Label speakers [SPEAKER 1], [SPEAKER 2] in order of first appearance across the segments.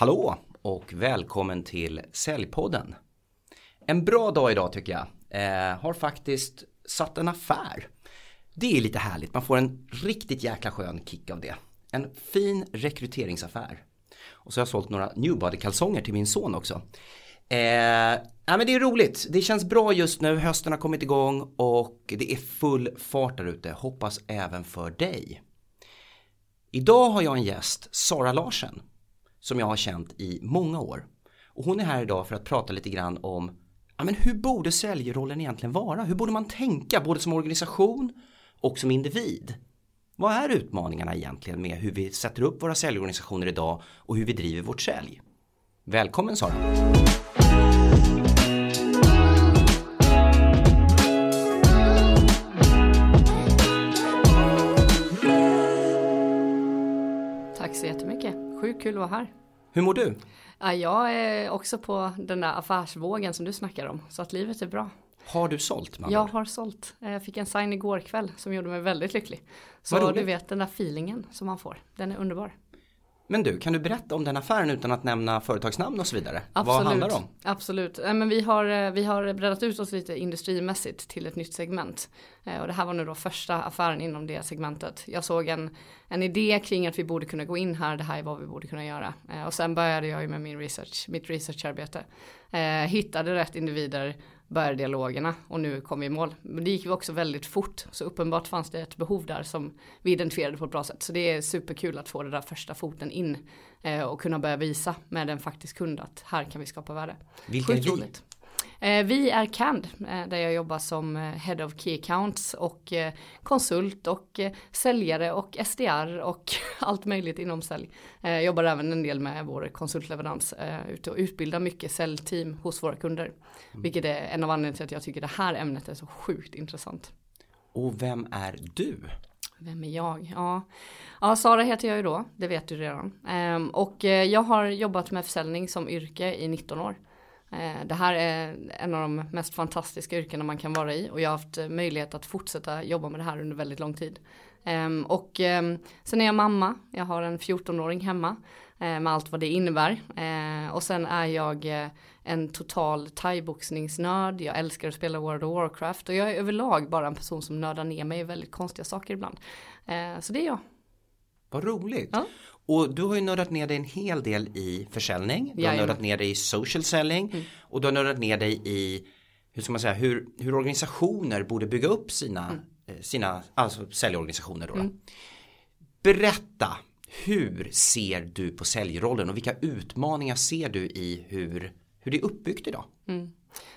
[SPEAKER 1] Hallå och välkommen till Säljpodden. En bra dag idag tycker jag. Eh, har faktiskt satt en affär. Det är lite härligt, man får en riktigt jäkla skön kick av det. En fin rekryteringsaffär. Och så har jag sålt några Newbody-kalsonger till min son också. Eh, ja, men det är roligt, det känns bra just nu, hösten har kommit igång och det är full fart där ute. Hoppas även för dig. Idag har jag en gäst, Sara Larsen som jag har känt i många år. Och hon är här idag för att prata lite grann om ja, men hur borde säljrollen egentligen vara? Hur borde man tänka både som organisation och som individ? Vad är utmaningarna egentligen med hur vi sätter upp våra säljorganisationer idag och hur vi driver vårt sälj? Välkommen Sara!
[SPEAKER 2] Kul att vara här.
[SPEAKER 1] Hur mår du?
[SPEAKER 2] Ja, jag är också på den där affärsvågen som du snackar om. Så att livet är bra.
[SPEAKER 1] Har du sålt? Man
[SPEAKER 2] jag har sålt. Jag fick en sign igår kväll som gjorde mig väldigt lycklig. Så du vet den där feelingen som man får. Den är underbar.
[SPEAKER 1] Men du, kan du berätta om den affären utan att nämna företagsnamn och så vidare? Absolut. Vad handlar det om?
[SPEAKER 2] Absolut. Men vi, har, eh, vi har breddat ut oss lite industrimässigt till ett nytt segment. Eh, och det här var nu då första affären inom det segmentet. Jag såg en, en idé kring att vi borde kunna gå in här, det här är vad vi borde kunna göra. Eh, och sen började jag ju med min research, mitt researcharbete. Hittade rätt individer började dialogerna och nu kom vi i mål. Men det gick ju också väldigt fort så uppenbart fanns det ett behov där som vi identifierade på ett bra sätt. Så det är superkul att få det där första foten in eh, och kunna börja visa med en faktisk kund att här kan vi skapa värde.
[SPEAKER 1] Vilka är vi?
[SPEAKER 2] Eh, vi är CAND eh, där jag jobbar som eh, Head of Key Accounts och konsult och säljare och SDR och allt möjligt inom sälj. Jag jobbar även en del med vår konsultleverans ute och utbildar mycket säljteam hos våra kunder. Mm. Vilket är en av anledningarna till att jag tycker det här ämnet är så sjukt intressant.
[SPEAKER 1] Och vem är du?
[SPEAKER 2] Vem är jag? Ja. ja, Sara heter jag ju då, det vet du redan. Ehm, och jag har jobbat med försäljning som yrke i 19 år. Eh, det här är en av de mest fantastiska yrkena man kan vara i och jag har haft möjlighet att fortsätta jobba med det här under väldigt lång tid. Ehm, och ehm, sen är jag mamma, jag har en 14-åring hemma eh, med allt vad det innebär. Eh, och sen är jag en total thaiboxningsnörd, jag älskar att spela World of Warcraft och jag är överlag bara en person som nördar ner mig i väldigt konstiga saker ibland. Så det är jag.
[SPEAKER 1] Vad roligt. Ja. Och du har ju nördat ner dig en hel del i försäljning. Du har nördat ner dig i social selling. Mm. Och du har nördat ner dig i hur ska man säga, hur, hur organisationer borde bygga upp sina, mm. Eh, sina alltså säljorganisationer. Då. Mm. Berätta, hur ser du på säljrollen och vilka utmaningar ser du i hur, hur det är uppbyggt idag? Mm.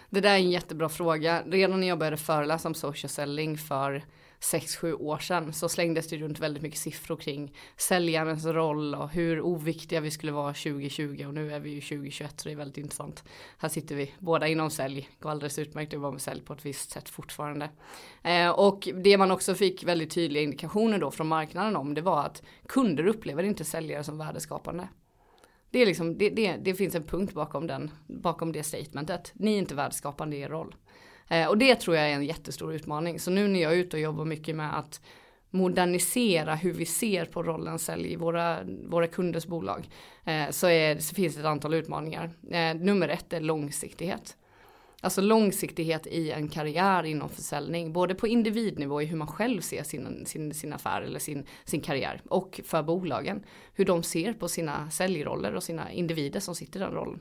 [SPEAKER 2] Det där är en jättebra fråga. Redan när jag började föreläsa om social selling för 6-7 år sedan så slängdes det runt väldigt mycket siffror kring säljarens roll och hur oviktiga vi skulle vara 2020 och nu är vi ju 2021 så det är väldigt intressant. Här sitter vi båda inom sälj, går alldeles utmärkt att vara med sälj på ett visst sätt fortfarande. Eh, och det man också fick väldigt tydliga indikationer då från marknaden om det var att kunder upplever inte säljare som värdeskapande. Det, är liksom, det, det, det finns en punkt bakom, den, bakom det statementet. Ni är inte värdeskapande i er roll. Eh, och det tror jag är en jättestor utmaning. Så nu när jag är ute och jobbar mycket med att modernisera hur vi ser på rollen sälj i våra, våra kunders bolag. Eh, så, är, så finns det ett antal utmaningar. Eh, nummer ett är långsiktighet. Alltså långsiktighet i en karriär inom försäljning, både på individnivå i hur man själv ser sin, sin, sin affär eller sin, sin karriär och för bolagen. Hur de ser på sina säljroller och sina individer som sitter i den rollen.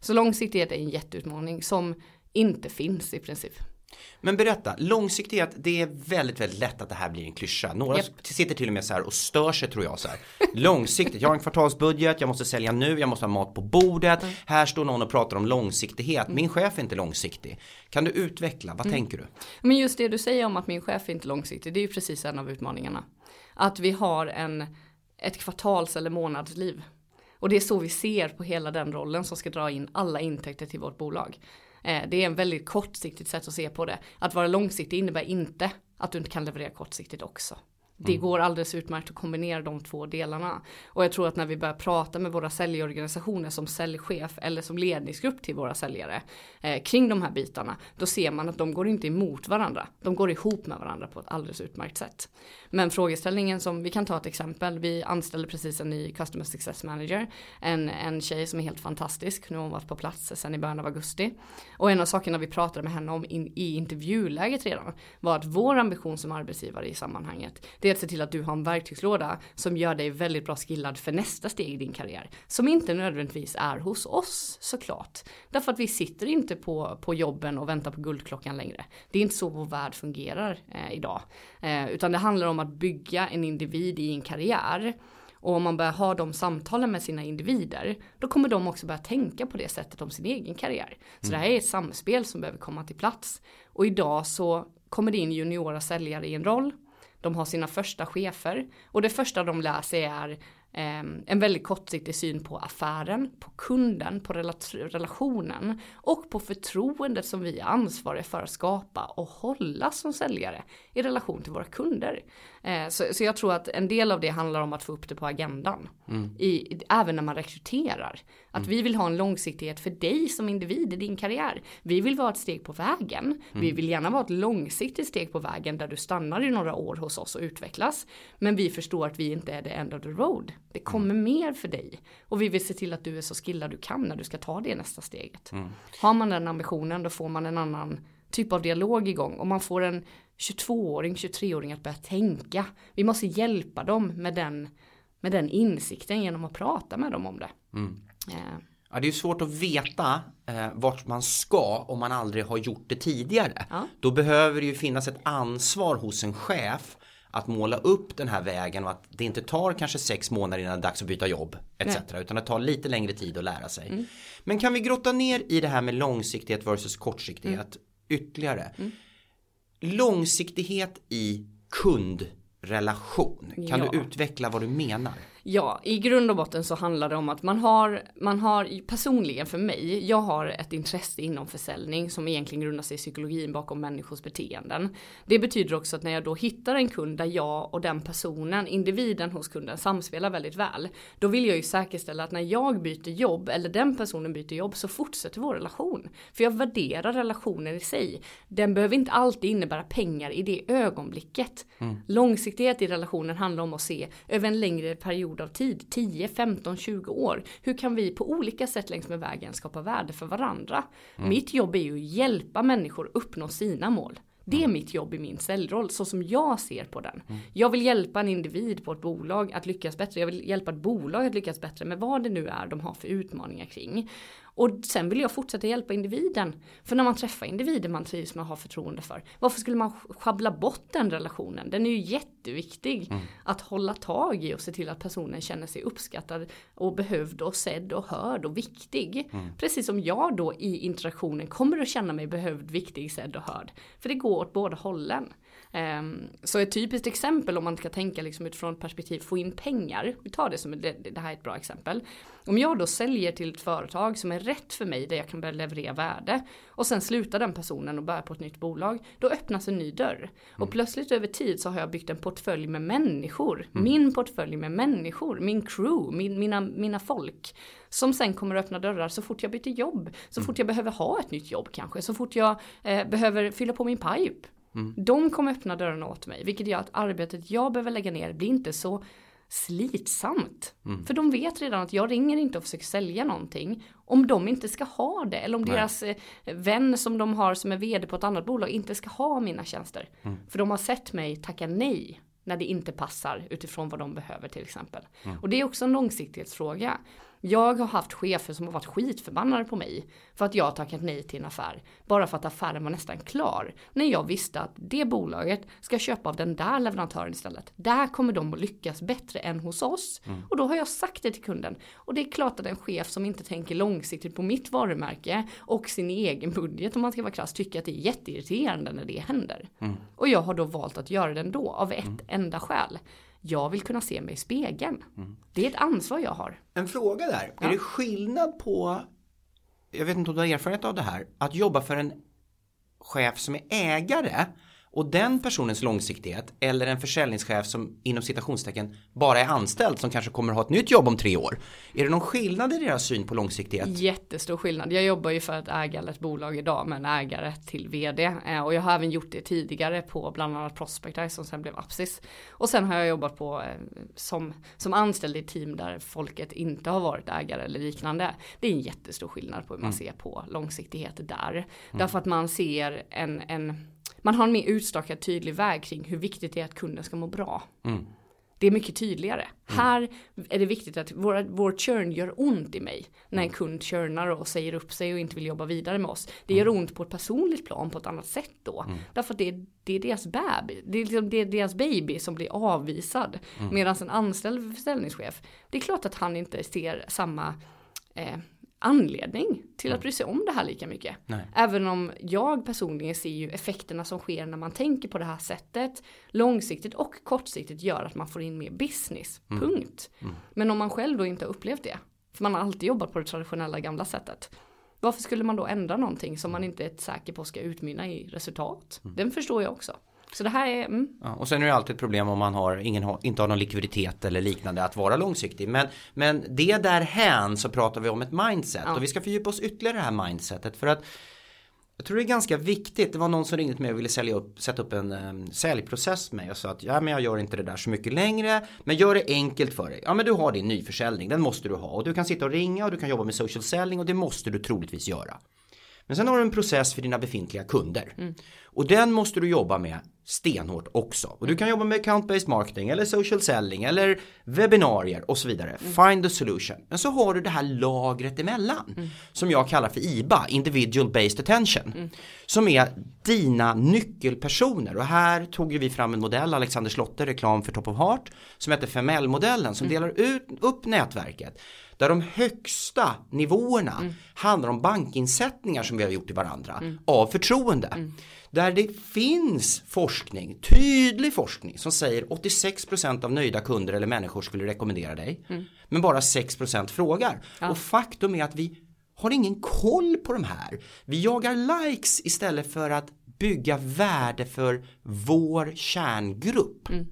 [SPEAKER 2] Så långsiktighet är en jätteutmaning som inte finns i princip.
[SPEAKER 1] Men berätta, långsiktighet, det är väldigt, väldigt lätt att det här blir en klyscha. Några yep. sitter till och med så här och stör sig tror jag så här. Långsiktigt, jag har en kvartalsbudget, jag måste sälja nu, jag måste ha mat på bordet. Mm. Här står någon och pratar om långsiktighet. Min chef är inte långsiktig. Kan du utveckla, vad mm. tänker du?
[SPEAKER 2] Men just det du säger om att min chef är inte långsiktig, det är ju precis en av utmaningarna. Att vi har en, ett kvartals eller månadsliv. Och det är så vi ser på hela den rollen som ska dra in alla intäkter till vårt bolag. Eh, det är en väldigt kortsiktigt sätt att se på det. Att vara långsiktig innebär inte att du inte kan leverera kortsiktigt också. Det mm. går alldeles utmärkt att kombinera de två delarna. Och jag tror att när vi börjar prata med våra säljorganisationer som säljchef eller som ledningsgrupp till våra säljare eh, kring de här bitarna. Då ser man att de går inte emot varandra. De går ihop med varandra på ett alldeles utmärkt sätt. Men frågeställningen som, vi kan ta ett exempel. Vi anställde precis en ny Customer Success Manager. En, en tjej som är helt fantastisk. Nu har hon varit på plats sedan i början av augusti. Och en av sakerna vi pratade med henne om in, i intervjuläget redan var att vår ambition som arbetsgivare i sammanhanget det är att se till att du har en verktygslåda som gör dig väldigt bra skillad för nästa steg i din karriär. Som inte nödvändigtvis är hos oss såklart. Därför att vi sitter inte på, på jobben och väntar på guldklockan längre. Det är inte så vår värld fungerar eh, idag. Eh, utan det handlar om att bygga en individ i en karriär. Och om man börjar ha de samtalen med sina individer, då kommer de också börja tänka på det sättet om sin egen karriär. Så mm. det här är ett samspel som behöver komma till plats. Och idag så kommer det in juniora säljare i en roll de har sina första chefer och det första de lär sig är en väldigt kortsiktig syn på affären, på kunden, på relationen och på förtroendet som vi är ansvariga för att skapa och hålla som säljare i relation till våra kunder. Eh, så, så jag tror att en del av det handlar om att få upp det på agendan. Mm. I, även när man rekryterar. Att mm. vi vill ha en långsiktighet för dig som individ i din karriär. Vi vill vara ett steg på vägen. Mm. Vi vill gärna vara ett långsiktigt steg på vägen där du stannar i några år hos oss och utvecklas. Men vi förstår att vi inte är the end of the road. Det kommer mm. mer för dig. Och vi vill se till att du är så skillad du kan när du ska ta det nästa steget. Mm. Har man den ambitionen då får man en annan typ av dialog igång. Och man får en 22-åring, 23-åring att börja tänka. Vi måste hjälpa dem med den, med den insikten genom att prata med dem om det. Mm.
[SPEAKER 1] Eh. Ja, det är svårt att veta eh, vart man ska om man aldrig har gjort det tidigare. Ja. Då behöver det ju finnas ett ansvar hos en chef att måla upp den här vägen och att det inte tar kanske sex månader innan det är dags att byta jobb etc. Nej. Utan det tar lite längre tid att lära sig. Mm. Men kan vi grotta ner i det här med långsiktighet versus kortsiktighet mm. ytterligare. Mm. Långsiktighet i kundrelation. Kan ja. du utveckla vad du menar?
[SPEAKER 2] Ja, i grund och botten så handlar det om att man har, man har personligen för mig, jag har ett intresse inom försäljning som egentligen grundar sig i psykologin bakom människors beteenden. Det betyder också att när jag då hittar en kund där jag och den personen, individen hos kunden samspelar väldigt väl, då vill jag ju säkerställa att när jag byter jobb eller den personen byter jobb så fortsätter vår relation. För jag värderar relationen i sig. Den behöver inte alltid innebära pengar i det ögonblicket. Mm. Långsiktighet i relationen handlar om att se över en längre period period av tid, 10, 15, 20 år. Hur kan vi på olika sätt längs med vägen skapa värde för varandra? Mm. Mitt jobb är ju att hjälpa människor uppnå sina mål. Det är mm. mitt jobb i min säljroll, så som jag ser på den. Mm. Jag vill hjälpa en individ på ett bolag att lyckas bättre. Jag vill hjälpa ett bolag att lyckas bättre med vad det nu är de har för utmaningar kring. Och sen vill jag fortsätta hjälpa individen. För när man träffar individer man trivs med och har förtroende för. Varför skulle man schabbla bort den relationen? Den är ju jätteviktig mm. att hålla tag i och se till att personen känner sig uppskattad och behövd och sedd och hörd och viktig. Mm. Precis som jag då i interaktionen kommer att känna mig behövd, viktig, sedd och hörd. För det går åt båda hållen. Um, så ett typiskt exempel om man ska tänka liksom utifrån perspektiv få in pengar. Vi tar det som det, det här är ett bra exempel. Om jag då säljer till ett företag som är rätt för mig där jag kan börja leverera värde och sen slutar den personen och börjar på ett nytt bolag. Då öppnas en ny dörr. Mm. Och plötsligt över tid så har jag byggt en portfölj med människor. Mm. Min portfölj med människor, min crew, min, mina, mina folk. Som sen kommer att öppna dörrar så fort jag byter jobb. Så mm. fort jag behöver ha ett nytt jobb kanske. Så fort jag eh, behöver fylla på min pipe. Mm. De kommer öppna dörrarna åt mig, vilket gör att arbetet jag behöver lägga ner blir inte så slitsamt. Mm. För de vet redan att jag ringer inte och försöker sälja någonting om de inte ska ha det. Eller om Nej. deras eh, vän som de har som är vd på ett annat bolag inte ska ha mina tjänster. Mm. För de har sett mig tacka nej när det inte passar utifrån vad de behöver till exempel. Mm. Och det är också en långsiktighetsfråga. Jag har haft chefer som har varit skitförbannade på mig för att jag har tackat nej till en affär. Bara för att affären var nästan klar. När jag visste att det bolaget ska köpa av den där leverantören istället. Där kommer de att lyckas bättre än hos oss. Mm. Och då har jag sagt det till kunden. Och det är klart att en chef som inte tänker långsiktigt på mitt varumärke och sin egen budget om man ska vara krass tycker att det är jätteirriterande när det händer. Mm. Och jag har då valt att göra det ändå av ett mm. enda skäl jag vill kunna se mig i spegeln. Mm. Det är ett ansvar jag har.
[SPEAKER 1] En fråga där. Ja. Är det skillnad på, jag vet inte om du har erfarenhet av det här, att jobba för en chef som är ägare Och den personens långsiktighet eller en försäljningschef som inom citationstecken bara är anställd som kanske kommer att ha ett nytt jobb om tre år. Är det någon skillnad i deras syn på långsiktighet?
[SPEAKER 2] Jättestor skillnad. Jag jobbar ju för att äga ett bolag idag med en ägare till vd eh, och jag har även gjort det tidigare på bland annat Prospectice som sen blev Apsis. Och sen har jag jobbat på eh, som, som anställd i team där folket inte har varit ägare eller liknande. Det är en jättestor skillnad på hur man mm. ser på långsiktighet där. Mm. Därför att man ser en, en man har en mer utstakad tydlig väg kring hur viktigt det är att kunden ska må bra. Mm. Det är mycket tydligare. Mm. Här är det viktigt att vår, vår churn gör ont i mig. När en mm. kund churnar och säger upp sig och inte vill jobba vidare med oss. Det gör mm. ont på ett personligt plan på ett annat sätt då. Mm. Därför att det, det är deras baby. Det är, liksom, det är deras baby som blir avvisad. Mm. Medan en anställd försäljningschef, det är klart att han inte ser samma eh, anledning till att bry sig om det här lika mycket. Nej. Även om jag personligen ser ju effekterna som sker när man tänker på det här sättet långsiktigt och kortsiktigt gör att man får in mer business. Mm. Punkt. Mm. Men om man själv då inte har upplevt det, för man har alltid jobbat på det traditionella gamla sättet. Varför skulle man då ändra någonting som man inte är säker på ska utmynna i resultat? Mm. Den förstår jag också. Så det här är... Mm.
[SPEAKER 1] Ja, och sen är det alltid ett problem om man har, ingen, inte har någon likviditet eller liknande att vara långsiktig. Men, men det därhän så pratar vi om ett mindset ja. och vi ska fördjupa oss ytterligare i det här mindsetet för att jag tror det är ganska viktigt. Det var någon som ringde till mig och ville sälja upp, sätta upp en um, säljprocess med mig och sa att ja men jag gör inte det där så mycket längre. Men gör det enkelt för dig. Ja men du har din nyförsäljning, den måste du ha. Och du kan sitta och ringa och du kan jobba med social selling och det måste du troligtvis göra. Men sen har du en process för dina befintliga kunder. Mm. Och den måste du jobba med stenhårt också. Och du kan jobba med account-based marketing eller social selling eller webbinarier och så vidare. Mm. Find the solution. Men så har du det här lagret emellan. Mm. Som jag kallar för IBA, Individual Based Attention. Mm. Som är dina nyckelpersoner. Och här tog vi fram en modell, Alexander Slotte, reklam för Top of Heart. Som heter 5L-modellen som mm. delar ut, upp nätverket. Där de högsta nivåerna mm. handlar om bankinsättningar som vi har gjort i varandra mm. av förtroende. Mm. Där det finns forskning, tydlig forskning som säger 86% av nöjda kunder eller människor skulle rekommendera dig. Mm. Men bara 6% frågar. Ja. Och faktum är att vi har ingen koll på de här. Vi jagar likes istället för att bygga värde för vår kärngrupp. Mm.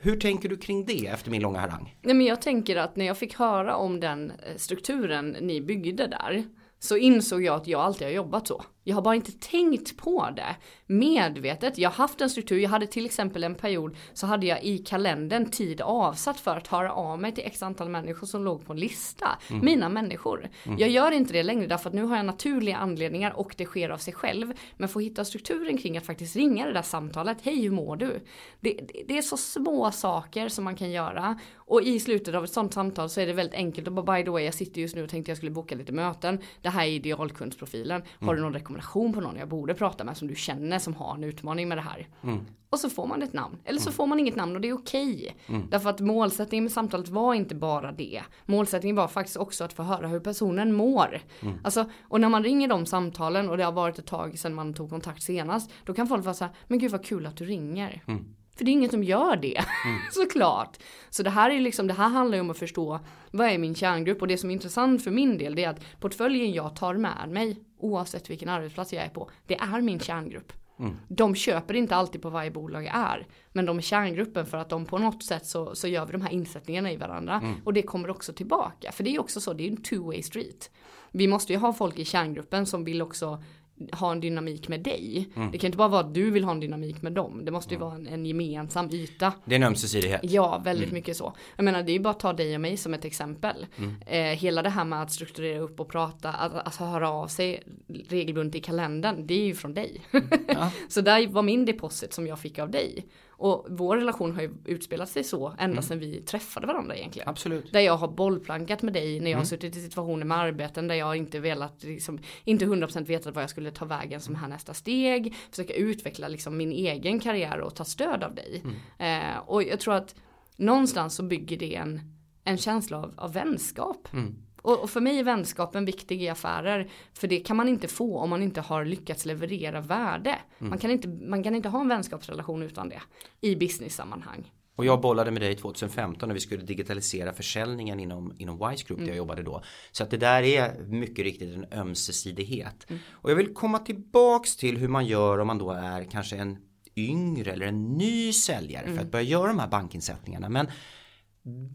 [SPEAKER 1] Hur tänker du kring det efter min långa harang?
[SPEAKER 2] Nej, men jag tänker att när jag fick höra om den eh, strukturen ni byggde där så insåg jag att jag alltid har jobbat så. Jag har bara inte tänkt på det medvetet. Jag har haft en struktur. Jag hade till exempel en period så hade jag i kalendern tid avsatt för att höra av mig till x antal människor som låg på en lista. Mm. Mina människor. Mm. Jag gör inte det längre därför att nu har jag naturliga anledningar och det sker av sig själv. Men få hitta strukturen kring att faktiskt ringa det där samtalet. Hej hur mår du? Det, det, är så små saker som man kan göra. Och i slutet av ett sånt samtal så är det väldigt enkelt. Och bara by the way jag sitter just nu och tänkte jag skulle boka lite möten. Det här är idealkundsprofilen. Har du mm. någon rekommendation? Rekommendation på någon jag borde prata med som du känner som har en utmaning med det här. Mm. Och så får man ett namn. Eller så mm. får man inget namn och det är okej. Okay. Mm. Därför att målsättningen med samtalet var inte bara det. Målsättningen var faktiskt också att få höra hur personen mår. Mm. Alltså, och när man ringer de samtalen och det har varit ett tag sedan man tog kontakt senast. Då kan folk vara så här, men gud vad kul att du ringer. Mm. För det är ingen som gör det, mm. såklart. Så det här är liksom, det här handlar ju om att förstå vad är min kärngrupp och det som är intressant för min del det är att portföljen jag tar med mig oavsett vilken arbetsplats jag är på, det är min kärngrupp. Mm. De köper inte alltid på varje bolag är. Men de är kärngruppen för att de på något sätt så, så gör vi de här insättningarna i varandra. Mm. Och det kommer också tillbaka. För det är också så, det är en two way street. Vi måste ju ha folk i kärngruppen som vill också ha en dynamik med dig. Mm. Det kan inte bara vara att du vill ha en dynamik med dem. Det måste ju mm. vara en, en, gemensam yta.
[SPEAKER 1] Det är en ömsesidighet.
[SPEAKER 2] Ja, väldigt mm. mycket så. Jag menar det är ju bara att ta dig och mig som ett exempel. Mm. Eh, hela det här med att strukturera upp och prata, att, att höra av sig regelbundet i kalendern, det är ju från dig. Mm. Ja. så där var min deposit som jag fick av dig. Och vår relation har ju utspelat sig så ända mm. sedan vi träffade varandra egentligen.
[SPEAKER 1] Absolut.
[SPEAKER 2] Där jag har bollplankat med dig när jag mm. har suttit i situationer med arbeten där jag inte velat, liksom, inte 100% vetat vad jag skulle ta vägen som här nästa steg. Försöka utveckla liksom min egen karriär och ta stöd av dig. Mm. Eh, och jag tror att någonstans så bygger det en, en känsla av, av vänskap. Mm. Och, och, för mig är vänskapen viktig i affärer. För det kan man inte få om man inte har lyckats leverera värde. Mm. Man, kan inte, man kan inte ha en vänskapsrelation utan det. I business-sammanhang.
[SPEAKER 1] Och jag bollade med dig 2015 när vi skulle digitalisera försäljningen inom, inom Wise Group mm. där jag jobbade då. Så att det där är mycket riktigt en ömsesidighet. Mm. Och jag vill komma tillbaks till hur man gör om man då är kanske en yngre eller en ny säljare för att börja göra de här bankinsättningarna. Men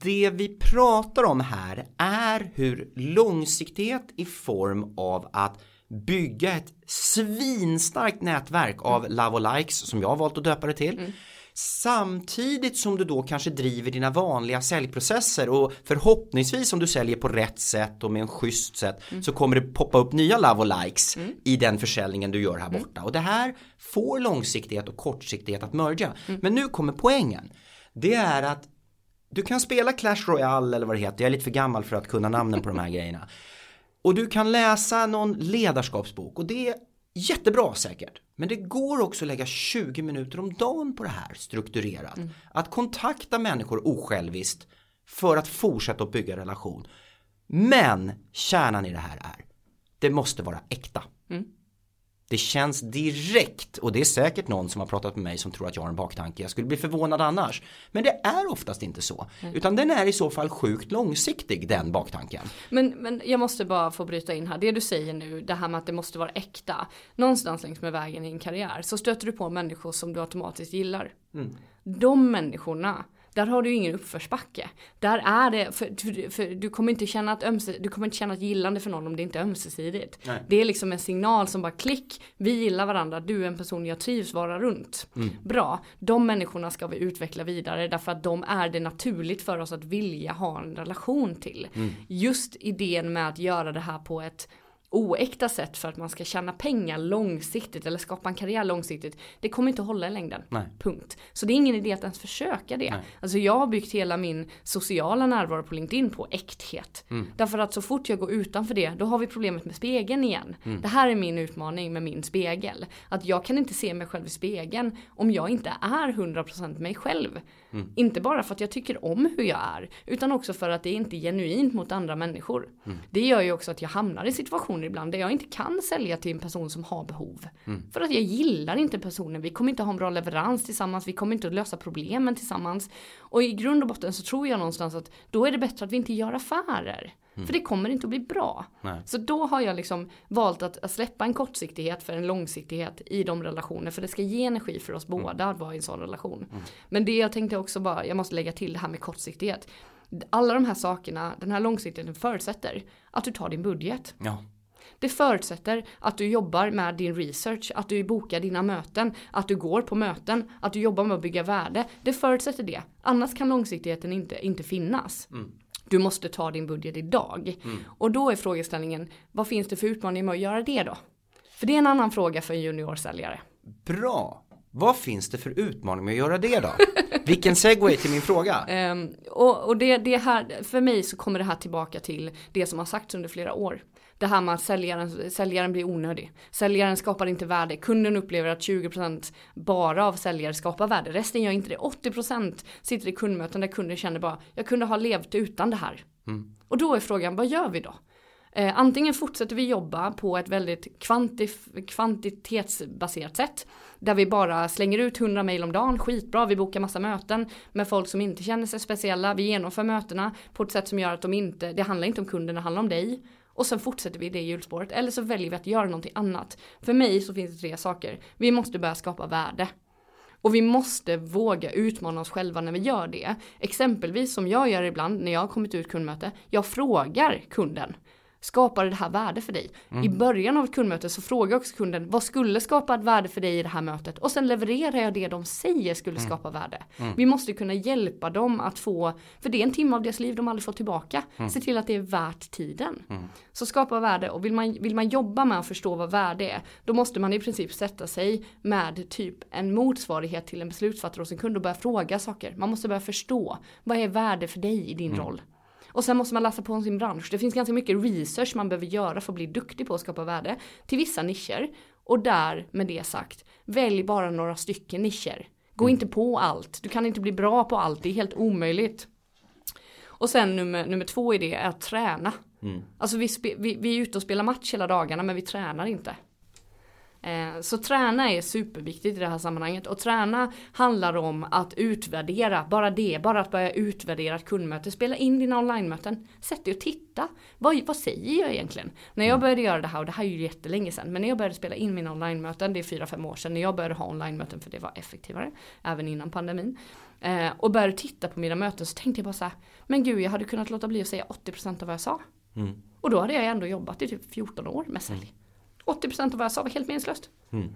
[SPEAKER 1] det vi pratar om här är hur långsiktighet i form av att bygga ett svinstarkt nätverk av love och likes som jag har valt att döpa det till. Samtidigt som du då kanske driver dina vanliga säljprocesser och förhoppningsvis om du säljer på rätt sätt och med en schysst sätt så kommer det poppa upp nya love och likes i den försäljningen du gör här borta. Och det här får långsiktighet och kortsiktighet att merga. Men nu kommer poängen. Det är att du kan spela Clash Royale eller vad det heter, jag är lite för gammal för att kunna namnen på de här grejerna. Och du kan läsa någon ledarskapsbok och det är jättebra säkert. Men det går också att lägga 20 minuter om dagen på det här strukturerat. Att kontakta människor osjälviskt för att fortsätta att bygga relation. Men kärnan i det här är, det måste vara äkta. Det känns direkt och det är säkert någon som har pratat med mig som tror att jag har en baktanke. Jag skulle bli förvånad annars. Men det är oftast inte så. Utan den är i så fall sjukt långsiktig den baktanken.
[SPEAKER 2] Men, men jag måste bara få bryta in här. Det du säger nu, det här med att det måste vara äkta. Någonstans längs med vägen i en karriär så stöter du på människor som du automatiskt gillar. De människorna, där har du ingen uppförsbacke. Där är det, för, för, du kommer inte känna ett ömse, du kommer inte känna ett gillande för någon om det inte är ömsesidigt.
[SPEAKER 1] Nej.
[SPEAKER 2] Det är liksom en signal som bara klick, vi gillar varandra, du är en person jag trivs vara runt. Bra, de människorna ska vi utveckla vidare därför att de är det naturligt för oss att vilja ha en relation till. Just idén med att göra det här på ett oäkta sätt för att man ska tjäna pengar långsiktigt eller skapa en karriär långsiktigt. Det kommer inte att hålla i längden.
[SPEAKER 1] Nej.
[SPEAKER 2] Punkt. Så det är ingen idé att ens försöka det.
[SPEAKER 1] Nej.
[SPEAKER 2] Alltså jag har byggt hela min sociala närvaro på LinkedIn på äkthet.
[SPEAKER 1] Mm.
[SPEAKER 2] Därför att så fort jag går utanför det, då har vi problemet med spegeln igen.
[SPEAKER 1] Mm.
[SPEAKER 2] Det här är min utmaning med min spegel. Att jag kan inte se mig själv i spegeln om jag inte är 100% mig själv.
[SPEAKER 1] Mm.
[SPEAKER 2] Inte bara för att jag tycker om hur jag är, utan också för att det inte är genuint mot andra människor. Det gör ju också att jag hamnar i situationer ibland där jag inte kan sälja till en person som har behov. För att jag gillar inte personen, vi kommer inte ha en bra leverans tillsammans, vi kommer inte att lösa problemen tillsammans. Och i grund och botten så tror jag någonstans att då är det bättre att vi inte gör affärer. För det kommer inte att bli bra.
[SPEAKER 1] Nej.
[SPEAKER 2] Så då har jag liksom valt att, att släppa en kortsiktighet för en långsiktighet i de relationer. För det ska ge energi för oss båda att vara i en sån relation. Men det jag tänkte också bara, jag måste lägga till det här med kortsiktighet. Alla de här sakerna, den här långsiktigheten förutsätter att du tar din budget.
[SPEAKER 1] Ja.
[SPEAKER 2] Det förutsätter att du jobbar med din research, att du bokar dina möten, att du går på möten, att du jobbar med att bygga värde. Det förutsätter det. Annars kan långsiktigheten inte, inte finnas. Du måste ta din budget idag. Och då är frågeställningen, vad finns det för utmaning med att göra det då? För det är en annan fråga för en juniorsäljare.
[SPEAKER 1] Bra. Vad finns det för utmaning med att göra det då? Vilken segway till min fråga.
[SPEAKER 2] Ehm, och och det, det här, för mig så kommer det här tillbaka till det som har sagts under flera år. Det här med att säljaren, säljaren blir onödig. Säljaren skapar inte värde. Kunden upplever att 20% bara av säljare skapar värde. Resten gör inte det. 80% sitter i kundmöten där kunden känner bara, jag kunde ha levt utan det här. Och då är frågan, vad gör vi då? Eh, antingen fortsätter vi jobba på ett väldigt kvantif- kvantitetsbaserat sätt. Där vi bara slänger ut 100 mail om dagen, skitbra, vi bokar massa möten med folk som inte känner sig speciella. Vi genomför mötena på ett sätt som gör att de inte, det handlar inte om kunden, det handlar om dig. Och sen fortsätter vi det hjulspåret. Eller så väljer vi att göra någonting annat. För mig så finns det tre saker. Vi måste börja skapa värde. Och vi måste våga utmana oss själva när vi gör det. Exempelvis som jag gör ibland när jag har kommit ut kundmöte. Jag frågar kunden. Skapar det här värde för dig? I början av ett kundmöte så frågar jag också kunden vad skulle skapa ett värde för dig i det här mötet? Och sen levererar jag det de säger skulle skapa värde. Vi måste kunna hjälpa dem att få, för det är en timme av deras liv de aldrig får tillbaka. Se till att det är värt tiden. Så skapa värde och vill man, vill man jobba med att förstå vad värde är, då måste man i princip sätta sig med typ en motsvarighet till en beslutsfattare hos en kund och börja fråga saker. Man måste börja förstå, vad är värde för dig i din roll? Och sen måste man läsa på om sin bransch. Det finns ganska mycket research man behöver göra för att bli duktig på att skapa värde till vissa nischer. Och där, med det sagt, välj bara några stycken nischer. Gå inte på allt. Du kan inte bli bra på allt, det är helt omöjligt. Och sen nummer, nummer två i det är att träna. Alltså vi, vi, vi är ute och spelar match hela dagarna men vi tränar inte. Eh, så träna är superviktigt i det här sammanhanget och träna handlar om att utvärdera, bara det, bara att börja utvärdera ett kundmöte, spela in dina online-möten, sätt dig och titta. Vad, vad säger jag egentligen? När jag började göra det här, och det här är ju jättelänge sedan, men när jag började spela in mina online-möten, det är fyra fem år sedan, när jag började ha online-möten för det var effektivare, även innan pandemin. Eh, och började titta på mina möten så tänkte jag bara så här, men gud jag hade kunnat låta bli att säga 80% av vad jag sa.
[SPEAKER 1] Mm.
[SPEAKER 2] Och då hade jag ändå jobbat i typ 14 år med sälj. 80% av vad jag sa var helt meningslöst.
[SPEAKER 1] Mm.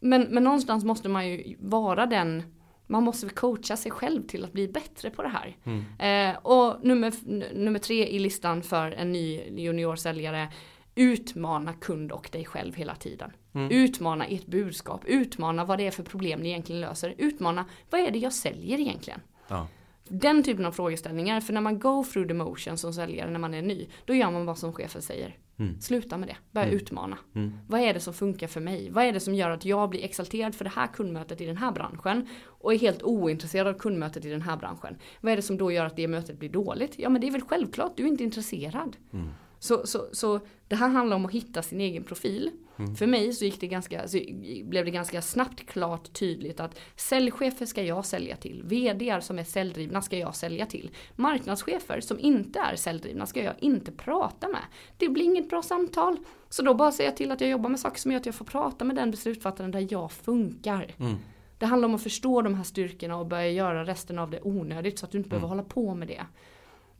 [SPEAKER 2] Men, men någonstans måste man ju vara den, man måste coacha sig själv till att bli bättre på det här.
[SPEAKER 1] Mm.
[SPEAKER 2] Eh, och nummer, nummer tre i listan för en ny juniorsäljare, utmana kund och dig själv hela tiden.
[SPEAKER 1] Mm.
[SPEAKER 2] Utmana ert budskap, utmana vad det är för problem ni egentligen löser, utmana vad är det jag säljer egentligen.
[SPEAKER 1] Ja.
[SPEAKER 2] Den typen av frågeställningar, för när man go through the motion som säljare när man är ny, då gör man vad som chefen säger.
[SPEAKER 1] Mm.
[SPEAKER 2] Sluta med det, börja
[SPEAKER 1] Mm.
[SPEAKER 2] utmana.
[SPEAKER 1] Mm.
[SPEAKER 2] Vad är det som funkar för mig? Vad är det som gör att jag blir exalterad för det här kundmötet i den här branschen och är helt ointresserad av kundmötet i den här branschen? Vad är det som då gör att det mötet blir dåligt? Ja men det är väl självklart, du är inte intresserad. Så, så, så det här handlar om att hitta sin egen profil.
[SPEAKER 1] Mm.
[SPEAKER 2] För mig så, gick det ganska, så blev det ganska snabbt klart tydligt att säljchefer ska jag sälja till. VDR som är säljdrivna ska jag sälja till. Marknadschefer som inte är säljdrivna ska jag inte prata med. Det blir inget bra samtal. Så då bara säger jag till att jag jobbar med saker som gör att jag får prata med den beslutsfattaren där jag funkar.
[SPEAKER 1] Mm.
[SPEAKER 2] Det handlar om att förstå de här styrkorna och börja göra resten av det onödigt så att du inte behöver
[SPEAKER 1] Mm.
[SPEAKER 2] hålla på med det.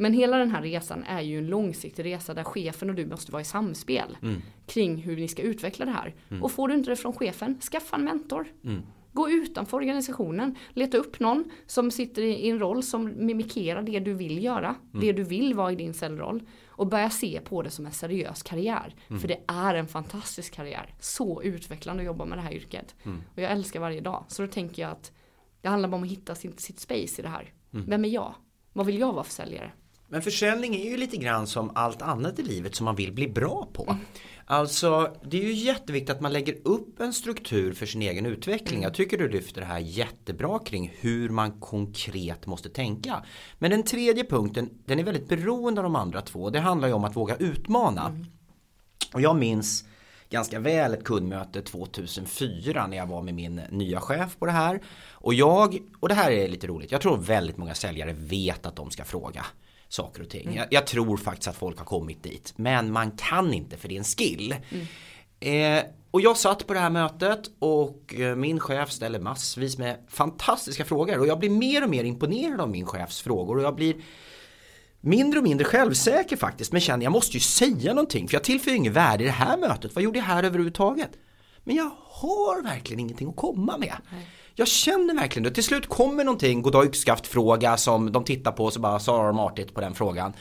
[SPEAKER 2] Men hela den här resan är ju en långsiktig resa där chefen och du måste vara i samspel
[SPEAKER 1] Mm.
[SPEAKER 2] kring hur ni ska utveckla det här.
[SPEAKER 1] Mm.
[SPEAKER 2] Och får du inte det från chefen, skaffa en mentor.
[SPEAKER 1] Mm.
[SPEAKER 2] Gå utanför organisationen, leta upp någon som sitter i en roll som mimikerar det du vill göra,
[SPEAKER 1] Mm.
[SPEAKER 2] det du vill vara i din säljroll och börja se på det som en seriös karriär.
[SPEAKER 1] Mm.
[SPEAKER 2] För det är en fantastisk karriär. Så utvecklande att jobba med det här yrket.
[SPEAKER 1] Mm.
[SPEAKER 2] Och jag älskar varje dag. Så då tänker jag att det handlar bara om att hitta sin, sitt space i det här. Vem är jag? Vad vill jag vara för säljare?
[SPEAKER 1] Men försäljning är ju lite grann som allt annat i livet som man vill bli bra på. Alltså det är ju jätteviktigt att man lägger upp en struktur för sin egen utveckling. Jag tycker du lyfter det här jättebra kring hur man konkret måste tänka. Men den tredje punkten, den är väldigt beroende av de andra två. Det handlar ju om att våga utmana. Och jag minns ganska väl ett kundmöte 2004 när jag var med min nya chef på det här. Och jag, och det här är lite roligt, jag tror väldigt många säljare vet att de ska fråga saker och ting. Jag, jag tror faktiskt att folk har kommit dit. Men man kan inte för det är en skill. Eh, och jag satt på det här mötet och eh, min chef ställer massvis med fantastiska frågor. Och jag blir mer och mer imponerad av min chefs frågor. Och jag blir mindre och mindre självsäker faktiskt. Men känner jag måste ju säga någonting. För jag tillför ju inget värde i det här mötet. Vad gjorde jag här överhuvudtaget? Men jag har verkligen ingenting att komma med. Jag känner verkligen det. Till slut kommer någonting, goddag yxskaft fråga som de tittar på och så bara svarar de artigt på den frågan.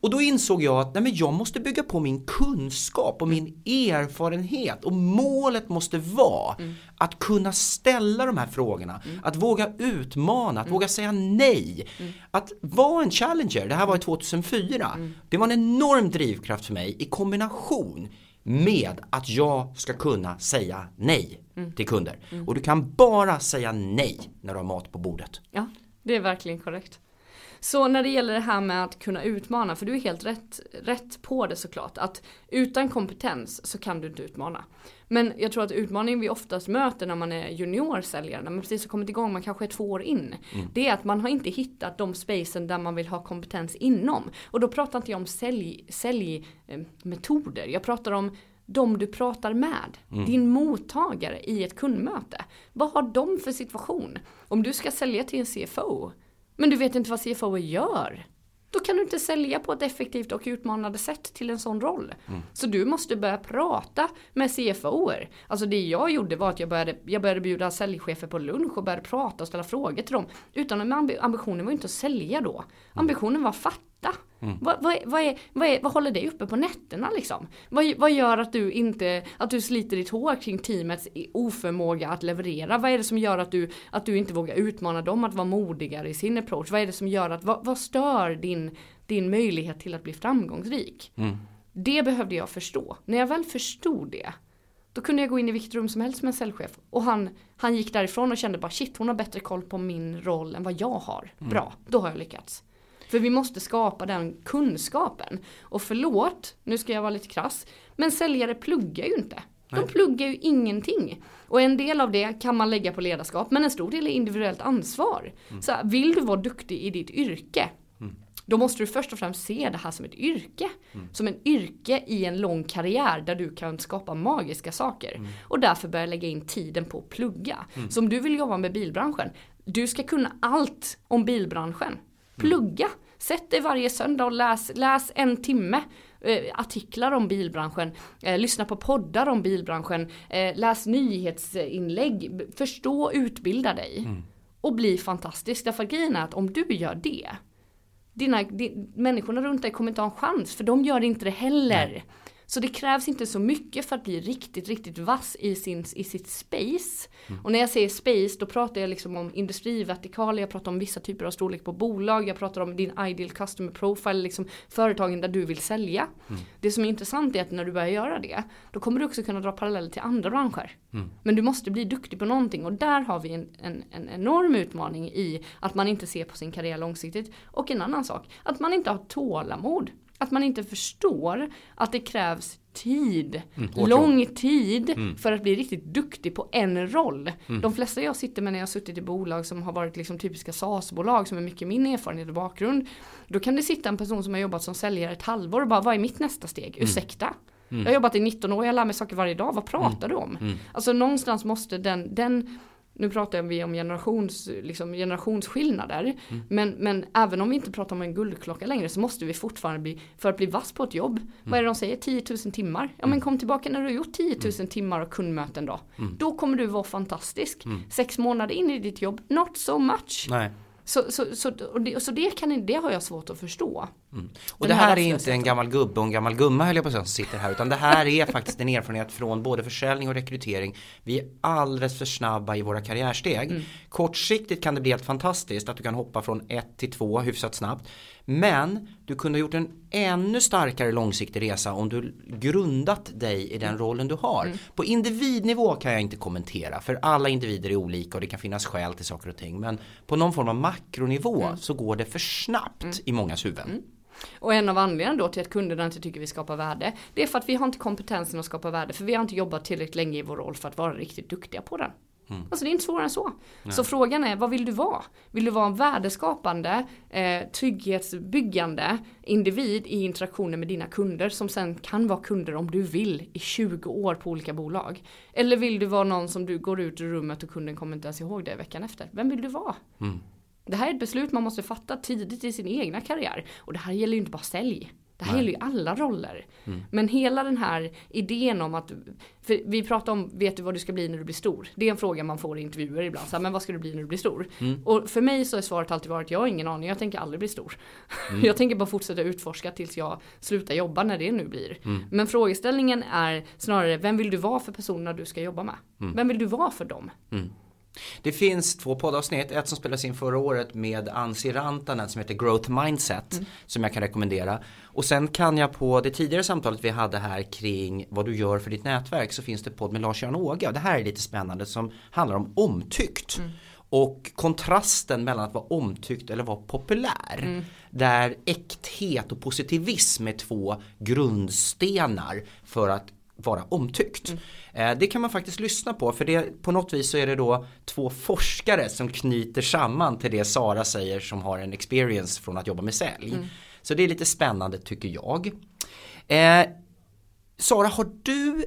[SPEAKER 1] Och då insåg jag att nej men jag måste bygga på min kunskap och min erfarenhet och målet måste vara att kunna ställa de här frågorna, att våga utmana, att våga säga nej, att vara en challenger. Det här var i 2004. Det var en enorm drivkraft för mig i kombination med att jag ska kunna säga nej till kunder. Och du kan bara säga nej när du har mat på bordet.
[SPEAKER 2] Ja, det är verkligen korrekt. Så när det gäller det här med att kunna utmana, för du är helt rätt, rätt på det såklart, att utan kompetens så kan du inte utmana. Men jag tror att utmaningen vi oftast möter när man är juniorsäljare, när man precis har kommit igång, man kanske är två år in, det är att man har inte hittat de spacen där man vill ha kompetens inom. Och då pratar inte jag om sälj, säljmetoder, jag pratar om de du pratar med, din mottagare i ett kundmöte. Vad har de för situation? Om du ska sälja till en CFO, men du vet inte vad CFO gör. Då kan du inte sälja på ett effektivt och utmanande sätt till en sån roll. Så du måste börja prata med CFOer. Alltså det jag gjorde var att jag började, jag började bjuda säljchefer på lunch och började prata och ställa frågor till dem. Utan ambi- ambitionen var inte att sälja då. Ambitionen var att fatta. Vad, vad, är, vad, är, vad, är, vad håller dig uppe på nätterna liksom? Vad, vad gör att du inte, att du sliter ditt hår kring teamets oförmåga att leverera? Vad är det som gör att du, att du inte vågar utmana dem att vara modigare i sin approach? Vad är det som gör att, vad, vad stör din, din möjlighet till att bli framgångsrik? Det behövde jag förstå. När jag väl förstod det, då kunde jag gå in i vilket rum som helst med en säljchef. Och han, han gick därifrån och kände bara shit, hon har bättre koll på min roll än vad jag har. Bra, då har jag lyckats. För vi måste skapa den kunskapen. Och förlåt, nu ska jag vara lite krass, men säljare pluggar ju inte. De pluggar ju ingenting. Och en del av det kan man lägga på ledarskap, men en stor del är individuellt ansvar. Så här, vill du vara duktig i ditt yrke, då måste du först och främst se det här som ett yrke. Som en yrke i en lång karriär där du kan skapa magiska saker. Och därför börja lägga in tiden på att plugga. Så om du vill jobba med bilbranschen, du ska kunna allt om bilbranschen. Plugga! Sätt dig varje söndag och läs, läs en timme eh, artiklar om bilbranschen, eh, lyssna på poddar om bilbranschen, eh, läs nyhetsinlägg, förstå och utbilda dig. Och bli fantastisk. Därför grejen är att om du gör det, dina, di, människorna runt dig kommer inte ha en chans, för de gör inte det heller. Så det krävs inte så mycket för att bli riktigt, riktigt vass i, sin, i sitt space. Och när jag säger space då pratar jag liksom om industrivertikaler, jag pratar om vissa typer av storlek på bolag, jag pratar om din ideal customer profile, liksom företagen där du vill sälja. Det som är intressant är att när du börjar göra det, då kommer du också kunna dra paralleller till andra branscher. Men du måste bli duktig på någonting och där har vi en, en, en enorm utmaning i att man inte ser på sin karriär långsiktigt. Och en annan sak, att man inte har tålamod. Att man inte förstår att det krävs tid,
[SPEAKER 1] hårt
[SPEAKER 2] lång tid för att bli riktigt duktig på en roll. De flesta jag sitter med när jag har suttit i bolag som har varit liksom typiska SAS-bolag som är mycket min erfarenhet och bakgrund. Då kan det sitta en person som har jobbat som säljare ett halvår och bara vad är mitt nästa steg? Ursäkta? Jag har jobbat i 19 år, jag lär mig saker varje dag, vad pratar du om? Alltså någonstans måste den, den nu pratar vi om generations, liksom generationsskillnader. Men, men även om vi inte pratar om en guldklocka längre så måste vi fortfarande bli, för att bli vass på ett jobb. Vad är det de säger? 10 000 timmar? Ja men kom tillbaka när du har gjort 10 000 timmar och kundmöten då. Då kommer du vara fantastisk. Sex månader in i ditt jobb, not so much.
[SPEAKER 1] Nej.
[SPEAKER 2] Så, så, så, och det, så det, kan, det har jag svårt att förstå.
[SPEAKER 1] Och
[SPEAKER 2] Den
[SPEAKER 1] det
[SPEAKER 2] här
[SPEAKER 1] här är inte en gammal gubbe och en gammal gumma höll jag på att säga som sitter här utan det här är faktiskt en erfarenhet från både försäljning och rekrytering. Vi är alldeles för snabba i våra karriärsteg.
[SPEAKER 2] Mm.
[SPEAKER 1] Kortsiktigt kan det bli helt fantastiskt att du kan hoppa från 1 till 2 hyfsat snabbt. Men du kunde ha gjort en ännu starkare långsiktig resa om du grundat dig i den rollen du har.
[SPEAKER 2] Mm.
[SPEAKER 1] På individnivå kan jag inte kommentera för alla individer är olika och det kan finnas skäl till saker och ting. Men på någon form av makronivå
[SPEAKER 2] Mm.
[SPEAKER 1] så går det för snabbt i mångas huvuden.
[SPEAKER 2] Och en av anledningarna då till att kunderna inte tycker vi skapar värde, det är för att vi har inte kompetensen att skapa värde, för vi har inte jobbat tillräckligt länge i vår roll för att vara riktigt duktiga på den. Alltså det är inte svårare än så. Så frågan är, vad vill du vara? Vill du vara en värdeskapande, eh, trygghetsbyggande individ i interaktioner med dina kunder som sen kan vara kunder om du vill i 20 år på olika bolag? Eller vill du vara någon som du går ut ur rummet och kunden kommer inte ens ihåg det veckan efter? Vem vill du vara? Det här är ett beslut man måste fatta tidigt i sin egna karriär. Och det här gäller ju inte bara sälj. Det här gäller ju alla roller. Men hela den här idén om att, för vi pratar om, vet du vad du ska bli när du blir stor? Det är en fråga man får i intervjuer ibland. Så här, men vad ska du bli när du blir stor? Och för mig så är svaret alltid varit, jag har ingen aning, jag tänker aldrig bli stor. jag tänker bara fortsätta utforska tills jag slutar jobba när det nu blir. Men frågeställningen är snarare, vem vill du vara för personerna du ska jobba med? Vem vill du vara för dem?
[SPEAKER 1] Det finns två poddavsnitt, ett som spelades in förra året med Ansi Rantanen som heter Growth Mindset som jag kan rekommendera. Och sen kan jag på det tidigare samtalet vi hade här kring vad du gör för ditt nätverk så finns det podd med Lars-Göran Åge det här är lite spännande som handlar om omtyckt. Och kontrasten mellan att vara omtyckt eller vara populär. Där äkthet och positivism är två grundstenar för att vara omtyckt. Eh, Det kan man faktiskt lyssna på för det, på något vis så är det då två forskare som knyter samman till det Sara säger som har en experience från att jobba med sälj. Så det är lite spännande tycker jag. Eh, Sara, har du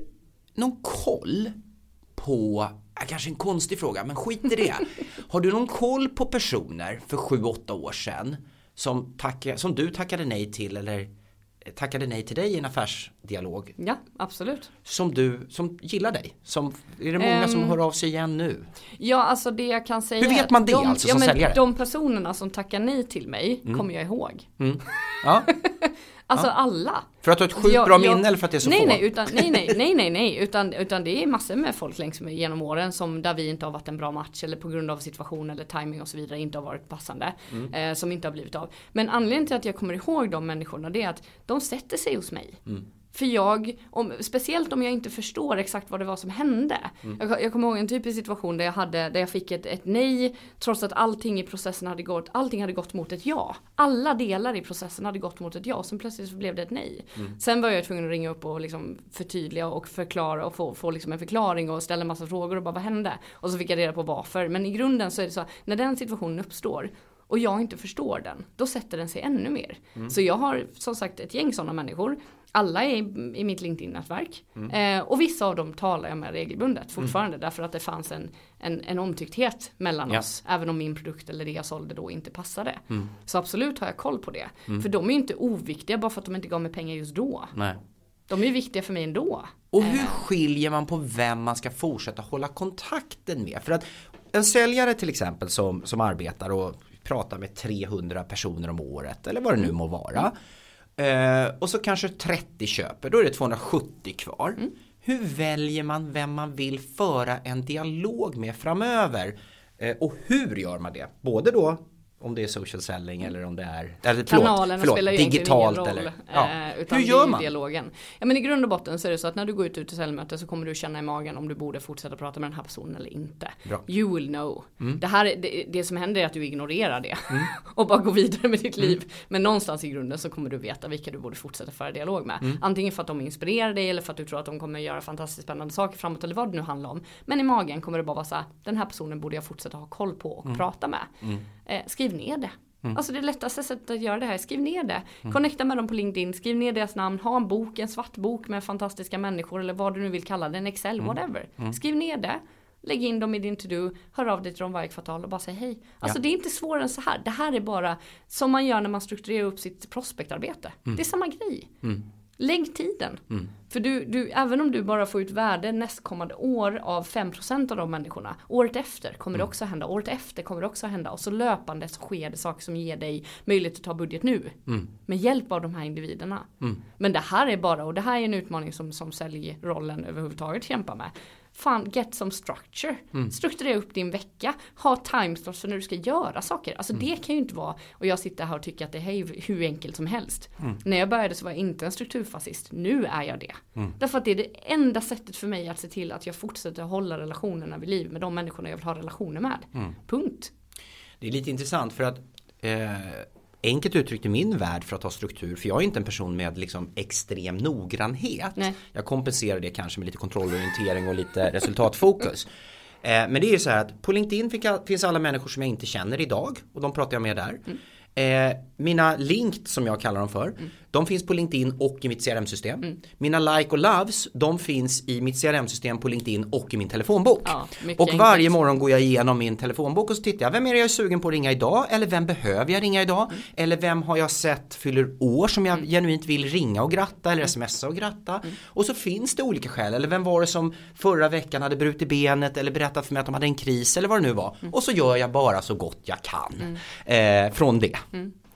[SPEAKER 1] någon koll på, kanske en konstig fråga, men skit i det. Har du någon koll på personer för 7-8 år sedan som, tacka, som du tackade nej till eller tackade nej till dig i en affärsdialog
[SPEAKER 2] Ja, absolut.
[SPEAKER 1] som du, som gillar dig? Som, är det många som
[SPEAKER 2] Ehm,
[SPEAKER 1] hör av sig igen nu?
[SPEAKER 2] Ja, alltså det jag kan säga
[SPEAKER 1] Hur vet man det
[SPEAKER 2] de,
[SPEAKER 1] alltså
[SPEAKER 2] ja,
[SPEAKER 1] som
[SPEAKER 2] men
[SPEAKER 1] säljare?
[SPEAKER 2] De personerna som tackar nej till mig kommer jag ihåg.
[SPEAKER 1] Ja,
[SPEAKER 2] Alltså alla.
[SPEAKER 1] för att du har ett sjukt
[SPEAKER 2] Jag-
[SPEAKER 1] bra minne eller för att det är så
[SPEAKER 2] nej,
[SPEAKER 1] få?
[SPEAKER 2] Nej, utan, nej, nej, nej, nej, nej, utan, utan det är massor med folk längs med genom åren som där vi inte har varit en bra match eller på grund av situation eller timing och så vidare inte har varit passande.
[SPEAKER 1] Mm.
[SPEAKER 2] Eh, som inte har blivit av. Men anledningen till att jag kommer ihåg de människorna det är att de sätter sig hos mig.
[SPEAKER 1] Mm.
[SPEAKER 2] För jag, om, speciellt om jag inte förstår exakt vad det var som hände. Mm. Jag, jag kommer ihåg en typisk situation där jag, hade, där jag fick ett, ett nej trots att allting i processen hade gått, allting hade gått mot ett ja. Alla delar i processen hade gått mot ett ja, sen plötsligt så blev det ett nej. Mm. Sen var jag tvungen att ringa upp och liksom förtydliga och förklara och få, få liksom en förklaring och ställa en massa frågor och bara vad hände? Och så fick jag reda på varför. Men i grunden så är det så, när den situationen uppstår och jag inte förstår den, då sätter den sig ännu mer. Mm. Så jag har som sagt ett gäng sådana människor. Alla är i, mitt LinkedIn-nätverk. Mm. Eh, och vissa av dem talar jag med regelbundet fortfarande. Mm. Därför att det fanns en, en, en omtyckthet mellan ja. oss. Även om min produkt eller det jag sålde då inte passade. Mm. Så absolut har jag koll på det. Mm. För de är ju inte oviktiga bara för att de inte gav mig pengar just då. Nej. De är ju viktiga för mig ändå.
[SPEAKER 1] Och hur eh. skiljer man på vem man ska fortsätta hålla kontakten med? För att en säljare till exempel som, som arbetar och pratar med 300 personer om året eller vad det nu må vara. Eh, och så kanske 30 köper, då är det 270 kvar. Mm. Hur väljer man vem man vill föra en dialog med framöver? Eh, och hur gör man det? Både då om det är social selling eller om det är eller,
[SPEAKER 2] Kanalen förlåt, spelar ju digitalt
[SPEAKER 1] roll,
[SPEAKER 2] eller ja. eh, utan Hur gör man? Dialogen. Ja men i grund och botten så är det så att när du går ut till säljmöte så kommer du känna i magen om du borde fortsätta prata med den här personen eller inte. Bra. You will know. Mm. Det, här, det, det, som händer är att du ignorerar det mm. och bara går vidare med ditt liv. Mm. Men någonstans i grunden så kommer du veta vilka du borde fortsätta föra dialog med. Mm. Antingen för att de inspirerar dig eller för att du tror att de kommer göra fantastiskt spännande saker framåt eller vad det nu handlar om. Men i magen kommer det bara vara så här, den här personen borde jag fortsätta ha koll på och mm. prata med. Mm. Eh, skriv ner det. Mm. Alltså det lättaste sättet att göra det här, skriv ner det. Mm. Connecta med dem på LinkedIn, skriv ner deras namn, ha en bok, en svart bok med fantastiska människor eller vad du nu vill kalla det, en Excel, mm. whatever. Mm. Skriv ner det. Lägg in dem i din to-do, hör av dig till dem varje kvartal och bara säg hej. Alltså ja. det är inte svårare än så här. Det här är bara som man gör när man strukturerar upp sitt prospektarbete. Mm. Det är samma grej. Mm. Lägg tiden. Mm. För du, du, även om du bara får ut värde nästkommande år av 5% av de människorna. Året efter kommer mm. det också hända. Året efter kommer det också hända. Och så löpande så sker det saker som ger dig möjlighet att ta budget nu. Mm. Med hjälp av de här individerna. Mm. Men det här är bara, och det här är en utmaning som, som säljrollen överhuvudtaget kämpar med fan get some structure. Mm. Strukturera upp din vecka. Ha timeslots för när du ska göra saker. Alltså mm. det kan ju inte vara, och jag sitter här och tycker att det är hur enkelt som helst. Mm. När jag började så var jag inte en strukturfascist. Nu är jag det. Mm. Därför att det är det enda sättet för mig att se till att jag fortsätter hålla relationerna vid liv med de människorna jag vill ha relationer med. Mm. Punkt.
[SPEAKER 1] Det är lite intressant för att eh, enkelt uttryckt i min värld för att ha struktur. För jag är inte en person med liksom extrem noggrannhet. Nej. Jag kompenserar det kanske med lite kontrollorientering och lite resultatfokus. Eh, men det är ju så här att på LinkedIn finns alla människor som jag inte känner idag och de pratar jag med där. Mm. Eh, mina linked som jag kallar dem för, mm. De finns på LinkedIn och i mitt CRM-system. Mm. Mina like och loves, de finns i mitt CRM-system på LinkedIn och i min telefonbok. Ja, och varje enkelt. morgon går jag igenom min telefonbok och så tittar jag, vem är det jag är sugen på att ringa idag? Eller vem behöver jag ringa idag? Mm. Eller vem har jag sett fyller år som jag mm. genuint vill ringa och gratta eller mm. smsa och gratta? Mm. Och så finns det olika skäl. Eller vem var det som förra veckan hade brutit benet eller berättat för mig att de hade en kris eller vad det nu var. Och så gör jag bara så gott jag kan eh, från det.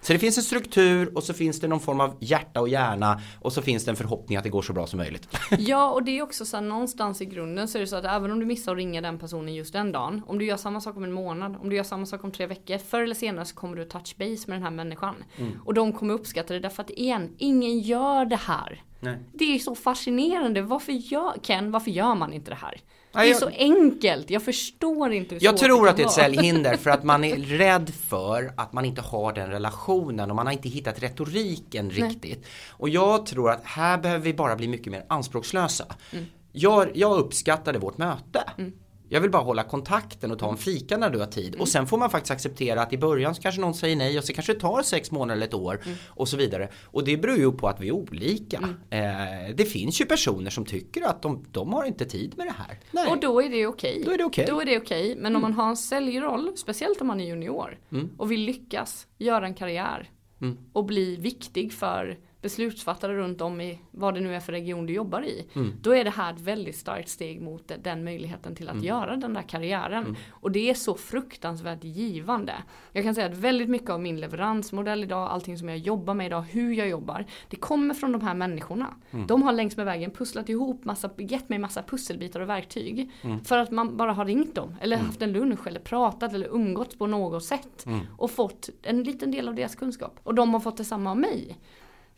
[SPEAKER 1] Så det finns en struktur och så finns det någon form av hjärta och hjärna och så finns det en förhoppning att det går så bra som möjligt.
[SPEAKER 2] Ja och det är också så här, någonstans i grunden så är det så att även om du missar att ringa den personen just den dagen. Om du gör samma sak om en månad, om du gör samma sak om tre veckor. Förr eller senare så kommer du touch base med den här människan. Mm. Och de kommer uppskatta det därför att igen, ingen gör det här. Nej. Det är så fascinerande. Varför gör, Ken, varför gör man inte det här? Det är så enkelt, jag förstår inte hur
[SPEAKER 1] Jag tror det att det är ett säljhinder för att man är rädd för att man inte har den relationen och man har inte hittat retoriken riktigt. Nej. Och jag tror att här behöver vi bara bli mycket mer anspråkslösa. Mm. Jag, jag uppskattade vårt möte. Mm. Jag vill bara hålla kontakten och ta en fika när du har tid. Mm. Och sen får man faktiskt acceptera att i början så kanske någon säger nej och så kanske det tar sex månader eller ett år. Mm. Och så vidare. Och det beror ju på att vi är olika. Mm. Eh, det finns ju personer som tycker att de, de har inte tid med det här.
[SPEAKER 2] Nej. Och då är det okej.
[SPEAKER 1] Då är det okej.
[SPEAKER 2] Okay. Okay. Men om mm. man har en säljroll, speciellt om man är junior. Mm. Och vill lyckas, göra en karriär. Mm. Och bli viktig för beslutsfattare runt om i vad det nu är för region du jobbar i. Mm. Då är det här ett väldigt starkt steg mot den möjligheten till att mm. göra den där karriären. Mm. Och det är så fruktansvärt givande. Jag kan säga att väldigt mycket av min leveransmodell idag, allting som jag jobbar med idag, hur jag jobbar, det kommer från de här människorna. Mm. De har längs med vägen pusslat ihop massa, gett mig massa pusselbitar och verktyg. Mm. För att man bara har ringt dem, eller mm. haft en lunch, eller pratat, eller umgåtts på något sätt. Och fått en liten del av deras kunskap. Och de har fått detsamma av mig.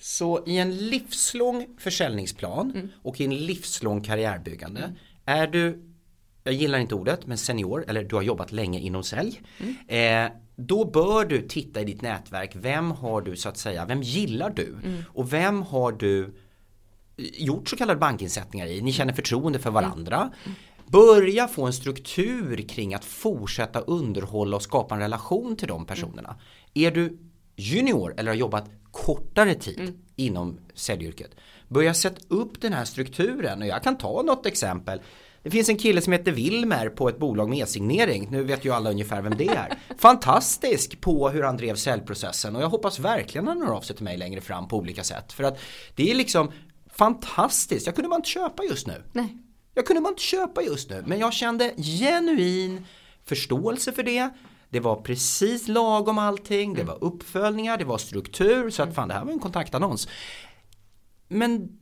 [SPEAKER 1] Så i en livslång försäljningsplan
[SPEAKER 2] Mm.
[SPEAKER 1] och i en livslång karriärbyggande är du, jag gillar inte ordet, men senior eller du har jobbat länge inom sälj.
[SPEAKER 2] Mm.
[SPEAKER 1] Eh, då bör du titta i ditt nätverk, vem har du så att säga, vem gillar du?
[SPEAKER 2] Mm.
[SPEAKER 1] Och vem har du gjort så kallade bankinsättningar i, ni känner förtroende för varandra. Börja få en struktur kring att fortsätta underhålla och skapa en relation till de personerna. Är du junior eller har jobbat kortare tid inom säljyrket. Börja sätta upp den här strukturen och jag kan ta något exempel. Det finns en kille som heter Wilmer på ett bolag med e-signering. Nu vet ju alla ungefär vem det är. Fantastisk på hur han drev säljprocessen och jag hoppas verkligen han hör av sig till mig längre fram på olika sätt. För att det är liksom fantastiskt. Jag kunde bara inte köpa just nu.
[SPEAKER 2] Nej.
[SPEAKER 1] Jag kunde bara inte köpa just nu. Men jag kände genuin förståelse för det. Det var precis lagom allting. Det var uppföljningar, det var struktur. Så att fan det här var en kontaktannons. Men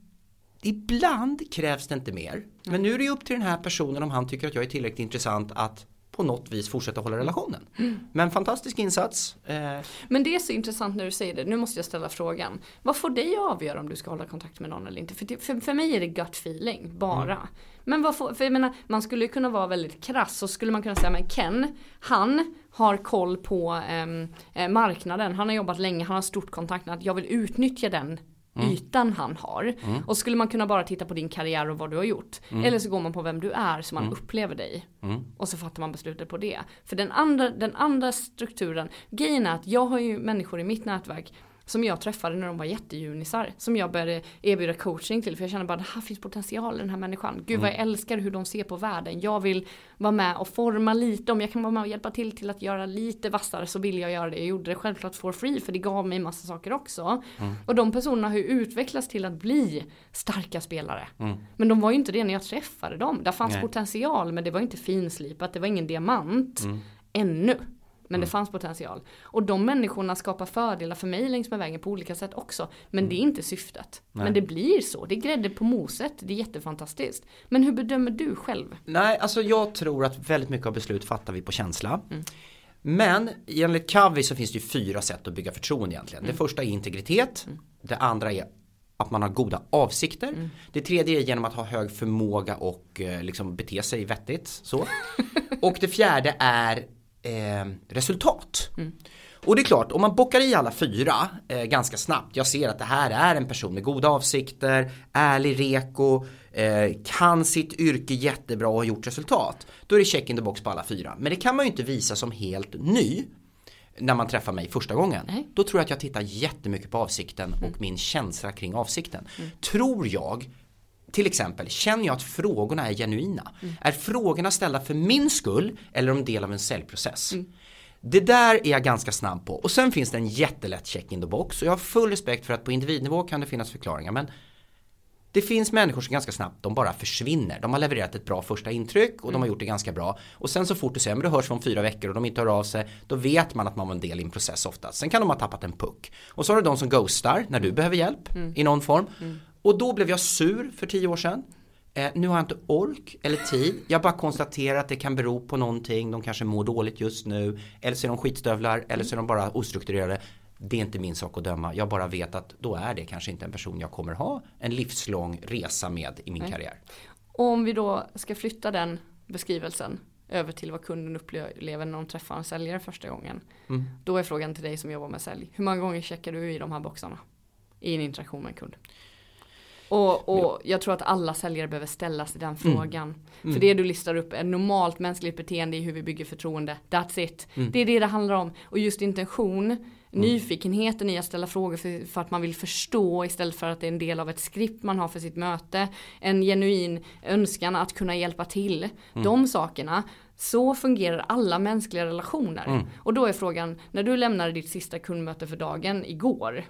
[SPEAKER 1] ibland krävs det inte mer. Men nu är det upp till den här personen om han tycker att jag är tillräckligt intressant att på något vis fortsätta hålla relationen. Men fantastisk insats. Eh,
[SPEAKER 2] Men det är så intressant när du säger det. Nu måste jag ställa frågan. Vad får dig att avgöra om du ska hålla kontakt med någon eller inte? För, det, för, för mig är det gut feeling, bara. Men vad får, för jag menar, man skulle ju kunna vara väldigt krass. Så skulle man kunna säga, men Ken, han har koll på ehm, eh, marknaden. Han har jobbat länge, han har stort kontaktnät. Jag vill utnyttja den ytan han har. Och skulle man kunna bara titta på din karriär och vad du har gjort. Eller så går man på vem du är så man upplever dig. Och så fattar man beslutet på det. För den andra, den andra strukturen, grejen är att jag har ju människor i mitt nätverk som jag träffade när de var jättejunisar. Som jag började erbjuda coaching till. För jag känner bara, det här finns potential i den här människan. Gud vad jag älskar hur de ser på världen. Jag vill vara med och forma lite. Om jag kan vara med och hjälpa till till att göra lite vassare så vill jag göra det. Jag gjorde det självklart for free för det gav mig massa saker också. Och de personerna har ju utvecklats till att bli starka spelare. Men de var ju inte det när jag träffade dem. Där fanns
[SPEAKER 1] Nej.
[SPEAKER 2] potential men det var inte finslipat. Det var ingen diamant. Ännu. Men det fanns potential. Och de människorna skapar fördelar för mig längs med vägen på olika sätt också. Men det är inte syftet. Men det blir så. Det är grädde på moset. Det är jättefantastiskt. Men hur bedömer du själv?
[SPEAKER 1] Nej, alltså jag tror att väldigt mycket av beslut fattar vi på känsla. Men enligt Kavi så finns det ju fyra sätt att bygga förtroende egentligen. Det första är integritet. Det andra är att man har goda avsikter. Det tredje är genom att ha hög förmåga och eh, liksom bete sig vettigt. Så. och det fjärde är eh, resultat. Och det är klart, om man bockar i alla fyra eh, ganska snabbt. Jag ser att det här är en person med goda avsikter, ärlig reko, eh, kan sitt yrke jättebra och har gjort resultat. Då är det check in the box på alla fyra. Men det kan man ju inte visa som helt ny när man träffar mig första gången.
[SPEAKER 2] Nej.
[SPEAKER 1] Då tror jag att jag tittar jättemycket på avsikten och min känsla kring avsikten. Tror jag till exempel, känner jag att frågorna är genuina? Är frågorna ställda för min skull eller om del av en säljprocess? Det där är jag ganska snabb på. Och sen finns det en jättelätt check in the box. Och jag har full respekt för att på individnivå kan det finnas förklaringar. Men det finns människor som ganska snabbt, de bara försvinner. De har levererat ett bra första intryck och de har gjort det ganska bra. Och sen så fort du säger, men det hörs om fyra veckor och de inte hör av sig, då vet man att man var en del i en process ofta. Sen kan de ha tappat en puck. Och så har du de som ghostar när du behöver hjälp i någon form. Och då blev jag sur för tio år sedan. Eh, nu har jag inte ork eller tid. Jag bara konstaterar att det kan bero på någonting. De kanske mår dåligt just nu. Eller så är de skitstövlar. Eller så är de bara ostrukturerade. Det är inte min sak att döma. Jag bara vet att då är det kanske inte en person jag kommer ha en livslång resa med i min karriär.
[SPEAKER 2] Och om vi då ska flytta den beskrivelsen över till vad kunden upplever när de träffar en säljare första gången. Då är frågan till dig som jobbar med sälj. Hur många gånger checkar du i de här boxarna? I en interaktion med en kund. Och, och jag tror att alla säljare behöver ställa sig den frågan. För det du listar upp är normalt mänskligt beteende i hur vi bygger förtroende. That's it. Det är det det handlar om. Och just intention, nyfikenheten i att ställa frågor för, för att man vill förstå istället för att det är en del av ett skript man har för sitt möte. En genuin önskan att kunna hjälpa till. De sakerna. Så fungerar alla mänskliga relationer. Och då är frågan, när du lämnade ditt sista kundmöte för dagen igår.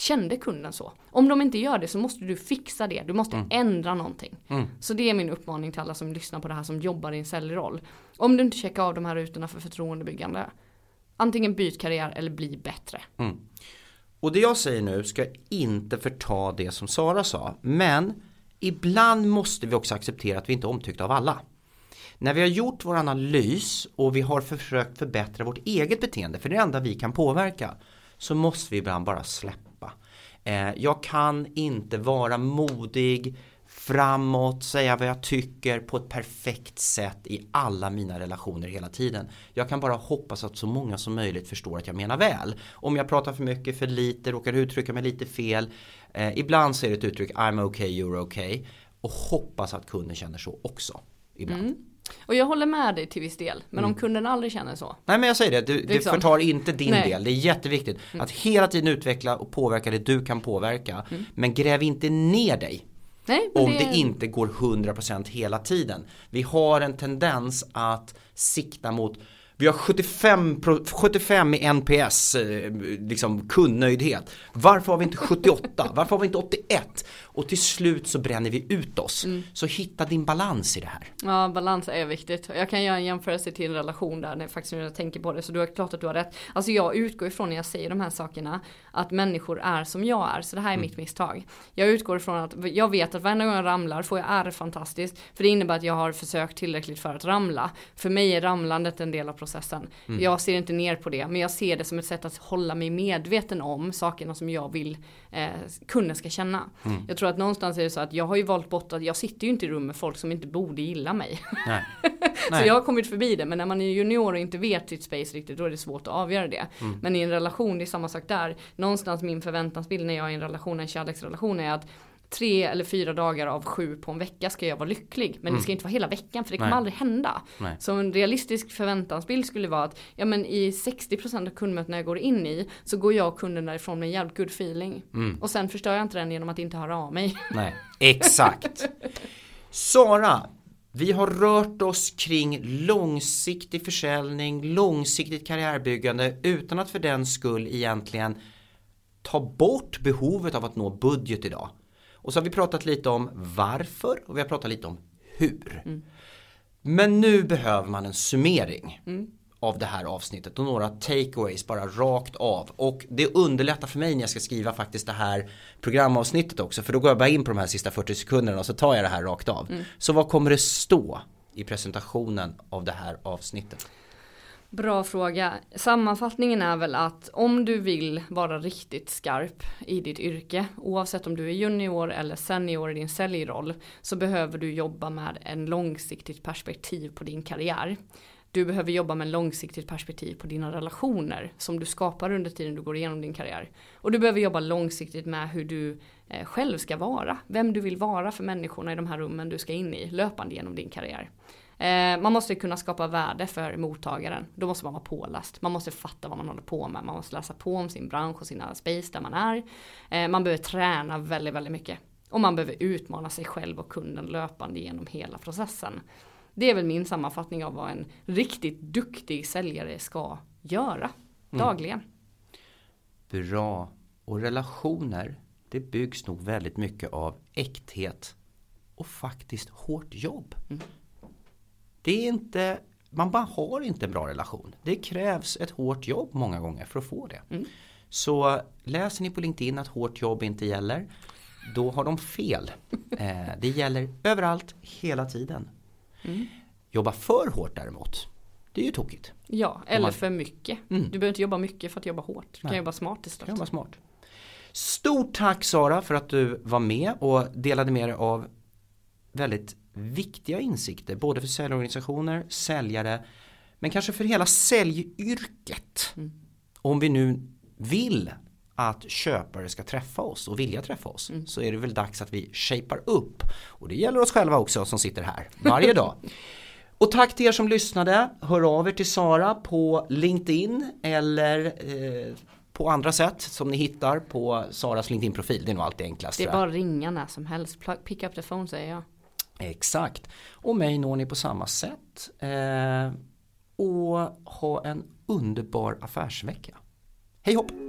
[SPEAKER 2] Kände kunden så? Om de inte gör det så måste du fixa det. Du måste ändra någonting. Så det är min uppmaning till alla som lyssnar på det här som jobbar i en säljroll. Om du inte checkar av de här rutorna för förtroendebyggande. Antingen byt karriär eller bli bättre.
[SPEAKER 1] Och det jag säger nu ska inte förta det som Sara sa. Men ibland måste vi också acceptera att vi inte är omtyckta av alla. När vi har gjort vår analys och vi har försökt förbättra vårt eget beteende, för det är det enda vi kan påverka, så måste vi ibland bara släppa. Eh, jag kan inte vara modig, framåt, säga vad jag tycker på ett perfekt sätt i alla mina relationer hela tiden. Jag kan bara hoppas att så många som möjligt förstår att jag menar väl. Om jag pratar för mycket, för lite, råkar uttrycka mig lite fel. Eh, ibland så är det ett uttryck I'm okay, you're okay. Och hoppas att kunden känner så också. Ibland. Mm.
[SPEAKER 2] Och jag håller med dig till viss del. Men mm. om kunden aldrig känner så.
[SPEAKER 1] Nej men jag säger det, du, det liksom. förtar inte din Nej. del. Det är jätteviktigt mm. att hela tiden utveckla och påverka det du kan påverka. Mm. Men gräv inte ner dig. Nej, om det... det... inte går 100% hela tiden. Vi har en tendens att sikta mot vi har 75, 75 i NPS, eh, liksom kundnöjdhet. Varför har vi inte 78? Varför har vi inte 81? Och till slut så bränner vi ut oss. Mm. Så hitta din balans i det här.
[SPEAKER 2] Ja, balans är viktigt. Jag kan göra en jämförelse till en relation där, när faktiskt när jag tänker på det. Så du har klart att du har rätt. Alltså jag utgår ifrån när jag säger de här sakerna, att människor är som jag är. Så det här är mm. mitt misstag. Jag utgår ifrån att, jag vet att varje gång jag ramlar får jag är fantastiskt. För det innebär att jag har försökt tillräckligt för att ramla. För mig är ramlandet en del av processen. Mm. Jag ser inte ner på det, men jag ser det som ett sätt att hålla mig medveten om sakerna som jag vill eh, kunden ska känna. Mm. Jag tror att någonstans är det så att jag har ju valt bort att jag sitter ju inte i rum med folk som inte borde gilla mig. Nej. så jag har kommit förbi det, men när man är junior och inte vet sitt space riktigt, då är det svårt att avgöra det. Mm. Men i en relation, det är samma sak där. Någonstans min förväntansbild när jag är i en relation, en kärleksrelation är att tre eller fyra dagar av sju på en vecka ska jag vara lycklig. Men mm. det ska inte vara hela veckan för det kommer aldrig hända. Nej. Så en realistisk förväntansbild skulle vara att ja men i 60% av kundmötena jag går in i så går jag och kunden därifrån med en jävligt good feeling. Mm. Och sen förstör jag inte den genom att inte höra av mig.
[SPEAKER 1] Nej, exakt. Sara, vi har rört oss kring långsiktig försäljning, långsiktigt karriärbyggande utan att för den skull egentligen ta bort behovet av att nå budget idag. Och så har vi pratat lite om varför och vi har pratat lite om hur. Mm. Men nu behöver man en summering mm. av det här avsnittet och några takeaways bara rakt av. Och det underlättar för mig när jag ska skriva faktiskt det här programavsnittet också. För då går jag bara in på de här sista 40 sekunderna och så tar jag det här rakt av. Mm. Så vad kommer det stå i presentationen av det här avsnittet?
[SPEAKER 2] Bra fråga. Sammanfattningen är väl att om du vill vara riktigt skarp i ditt yrke, oavsett om du är junior eller senior i din säljroll, så behöver du jobba med en långsiktigt perspektiv på din karriär. Du behöver jobba med en långsiktigt perspektiv på dina relationer som du skapar under tiden du går igenom din karriär. Och du behöver jobba långsiktigt med hur du eh, själv ska vara, vem du vill vara för människorna i de här rummen du ska in i löpande genom din karriär. Eh, man måste kunna skapa värde för mottagaren. Då måste man vara påläst. Man måste fatta vad man håller på med. Man måste läsa på om sin bransch och sina space där man är. Eh, man behöver träna väldigt, väldigt mycket. Och man behöver utmana sig själv och kunden löpande genom hela processen. Det är väl min sammanfattning av vad en riktigt duktig säljare ska göra mm. dagligen.
[SPEAKER 1] Bra. Och relationer, det byggs nog väldigt mycket av äkthet och faktiskt hårt jobb. Mm. Det är inte, man bara har inte en bra relation. Det krävs ett hårt jobb många gånger för att få det. Mm. Så läser ni på LinkedIn att hårt jobb inte gäller, då har de fel. Eh, det gäller överallt, hela tiden. Mm. Jobba för hårt däremot, det är ju tokigt.
[SPEAKER 2] Ja, eller man... för mycket. Mm. Du behöver inte jobba mycket för att jobba hårt. Du kan jobba smart istället.
[SPEAKER 1] Jobba smart. Stort tack Sara för att du var med och delade med dig av väldigt viktiga insikter både för säljorganisationer, säljare men kanske för hela säljyrket. Mm. Om vi nu vill att köpare ska träffa oss och vilja träffa oss mm. så är det väl dags att vi shapar upp. Och det gäller oss själva också som sitter här varje dag. Och tack till er som lyssnade. Hör av er till Sara på LinkedIn eller eh, på andra sätt som ni hittar på Saras LinkedIn-profil. Det är nog alltid enklast.
[SPEAKER 2] Det är bara att ringa när som helst. Pick up the phone säger jag.
[SPEAKER 1] Exakt. Och mig når ni på samma sätt. Eh, och ha en underbar affärsvecka. Hej hopp!